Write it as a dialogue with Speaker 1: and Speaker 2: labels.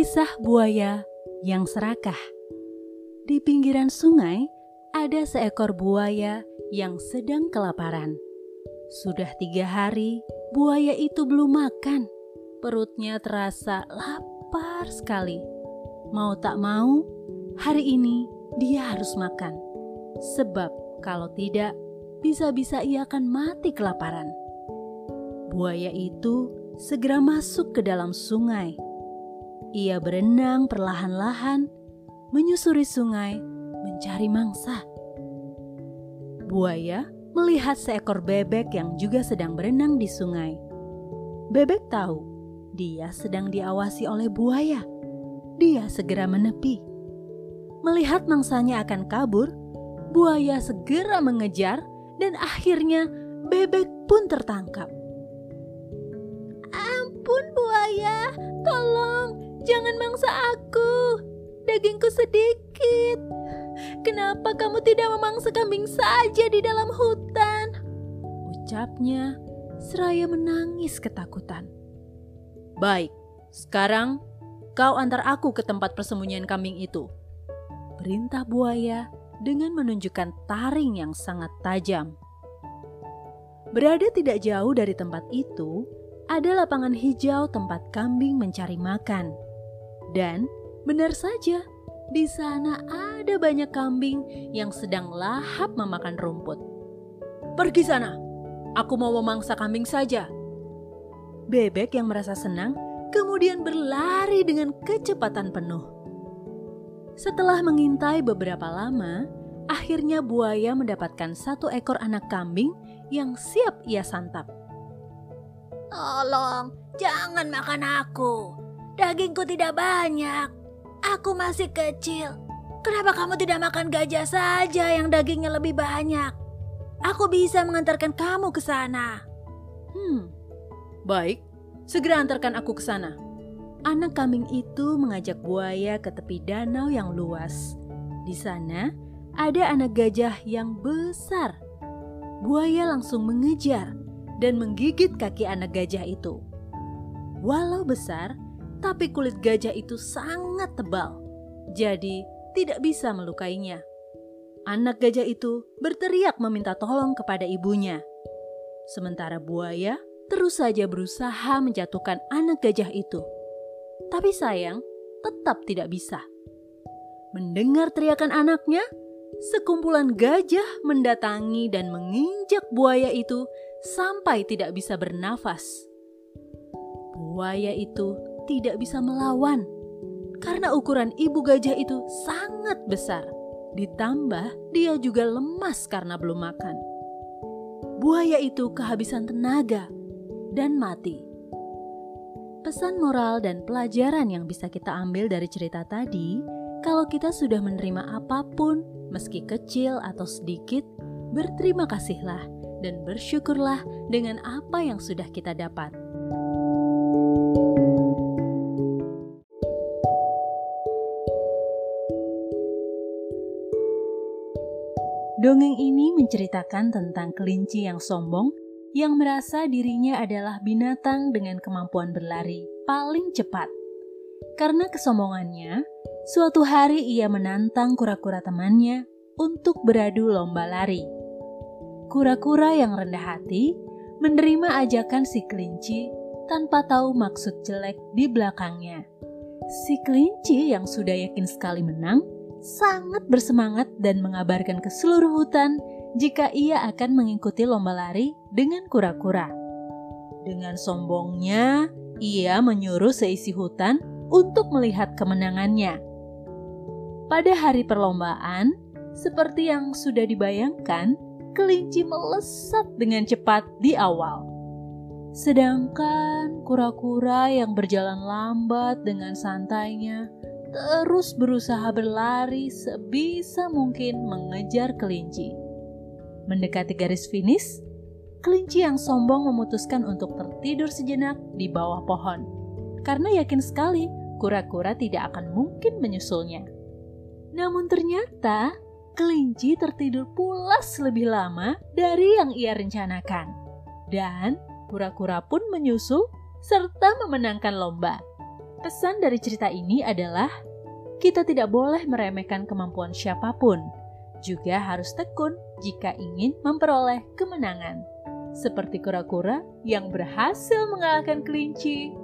Speaker 1: Kisah buaya yang serakah. Di pinggiran sungai ada seekor buaya yang sedang kelaparan. Sudah tiga hari buaya itu belum makan. Perutnya terasa lapar sekali. Mau tak mau, hari ini dia harus makan. Sebab kalau tidak, bisa-bisa ia akan mati kelaparan. Buaya itu segera masuk ke dalam sungai ia berenang perlahan-lahan, menyusuri sungai, mencari mangsa. Buaya melihat seekor bebek yang juga sedang berenang di sungai. Bebek tahu dia sedang diawasi oleh buaya. Dia segera menepi. Melihat mangsanya akan kabur, buaya segera mengejar dan akhirnya bebek pun tertangkap.
Speaker 2: Ampun buaya, tolong Jangan mangsa aku. Dagingku sedikit. Kenapa kamu tidak memangsa kambing saja di dalam hutan?
Speaker 1: Ucapnya seraya menangis ketakutan. Baik, sekarang kau antar aku ke tempat persembunyian kambing itu. Perintah buaya dengan menunjukkan taring yang sangat tajam. Berada tidak jauh dari tempat itu, ada lapangan hijau tempat kambing mencari makan. Dan benar saja, di sana ada banyak kambing yang sedang lahap memakan rumput. Pergi sana, aku mau memangsa kambing saja. Bebek yang merasa senang kemudian berlari dengan kecepatan penuh. Setelah mengintai beberapa lama, akhirnya buaya mendapatkan satu ekor anak kambing yang siap ia santap.
Speaker 2: Tolong, jangan makan aku. Dagingku tidak banyak. Aku masih kecil. Kenapa kamu tidak makan gajah saja yang dagingnya lebih banyak? Aku bisa mengantarkan kamu ke sana.
Speaker 1: Hmm, baik. Segera antarkan aku ke sana. Anak kambing itu mengajak buaya ke tepi danau yang luas. Di sana ada anak gajah yang besar. Buaya langsung mengejar dan menggigit kaki anak gajah itu. Walau besar, tapi kulit gajah itu sangat tebal, jadi tidak bisa melukainya. Anak gajah itu berteriak meminta tolong kepada ibunya. Sementara buaya terus saja berusaha menjatuhkan anak gajah itu. Tapi sayang, tetap tidak bisa. Mendengar teriakan anaknya, sekumpulan gajah mendatangi dan menginjak buaya itu sampai tidak bisa bernafas. Buaya itu tidak bisa melawan karena ukuran ibu gajah itu sangat besar. Ditambah dia juga lemas karena belum makan. Buaya itu kehabisan tenaga dan mati. Pesan moral dan pelajaran yang bisa kita ambil dari cerita tadi, kalau kita sudah menerima apa pun, meski kecil atau sedikit, berterima kasihlah dan bersyukurlah dengan apa yang sudah kita dapat. Dongeng ini menceritakan tentang kelinci yang sombong yang merasa dirinya adalah binatang dengan kemampuan berlari paling cepat. Karena kesombongannya, suatu hari ia menantang kura-kura temannya untuk beradu lomba lari. Kura-kura yang rendah hati menerima ajakan si kelinci tanpa tahu maksud jelek di belakangnya. Si kelinci yang sudah yakin sekali menang sangat bersemangat dan mengabarkan ke seluruh hutan jika ia akan mengikuti lomba lari dengan kura-kura. Dengan sombongnya, ia menyuruh seisi hutan untuk melihat kemenangannya. Pada hari perlombaan, seperti yang sudah dibayangkan, kelinci melesat dengan cepat di awal. Sedangkan kura-kura yang berjalan lambat dengan santainya terus berusaha berlari sebisa mungkin mengejar kelinci. Mendekati garis finish, kelinci yang sombong memutuskan untuk tertidur sejenak di bawah pohon karena yakin sekali kura-kura tidak akan mungkin menyusulnya. Namun ternyata kelinci tertidur pulas lebih lama dari yang ia rencanakan. Dan kura-kura pun menyusul serta memenangkan lomba. Pesan dari cerita ini adalah kita tidak boleh meremehkan kemampuan siapa pun, juga harus tekun jika ingin memperoleh kemenangan. Seperti kura-kura yang berhasil mengalahkan kelinci.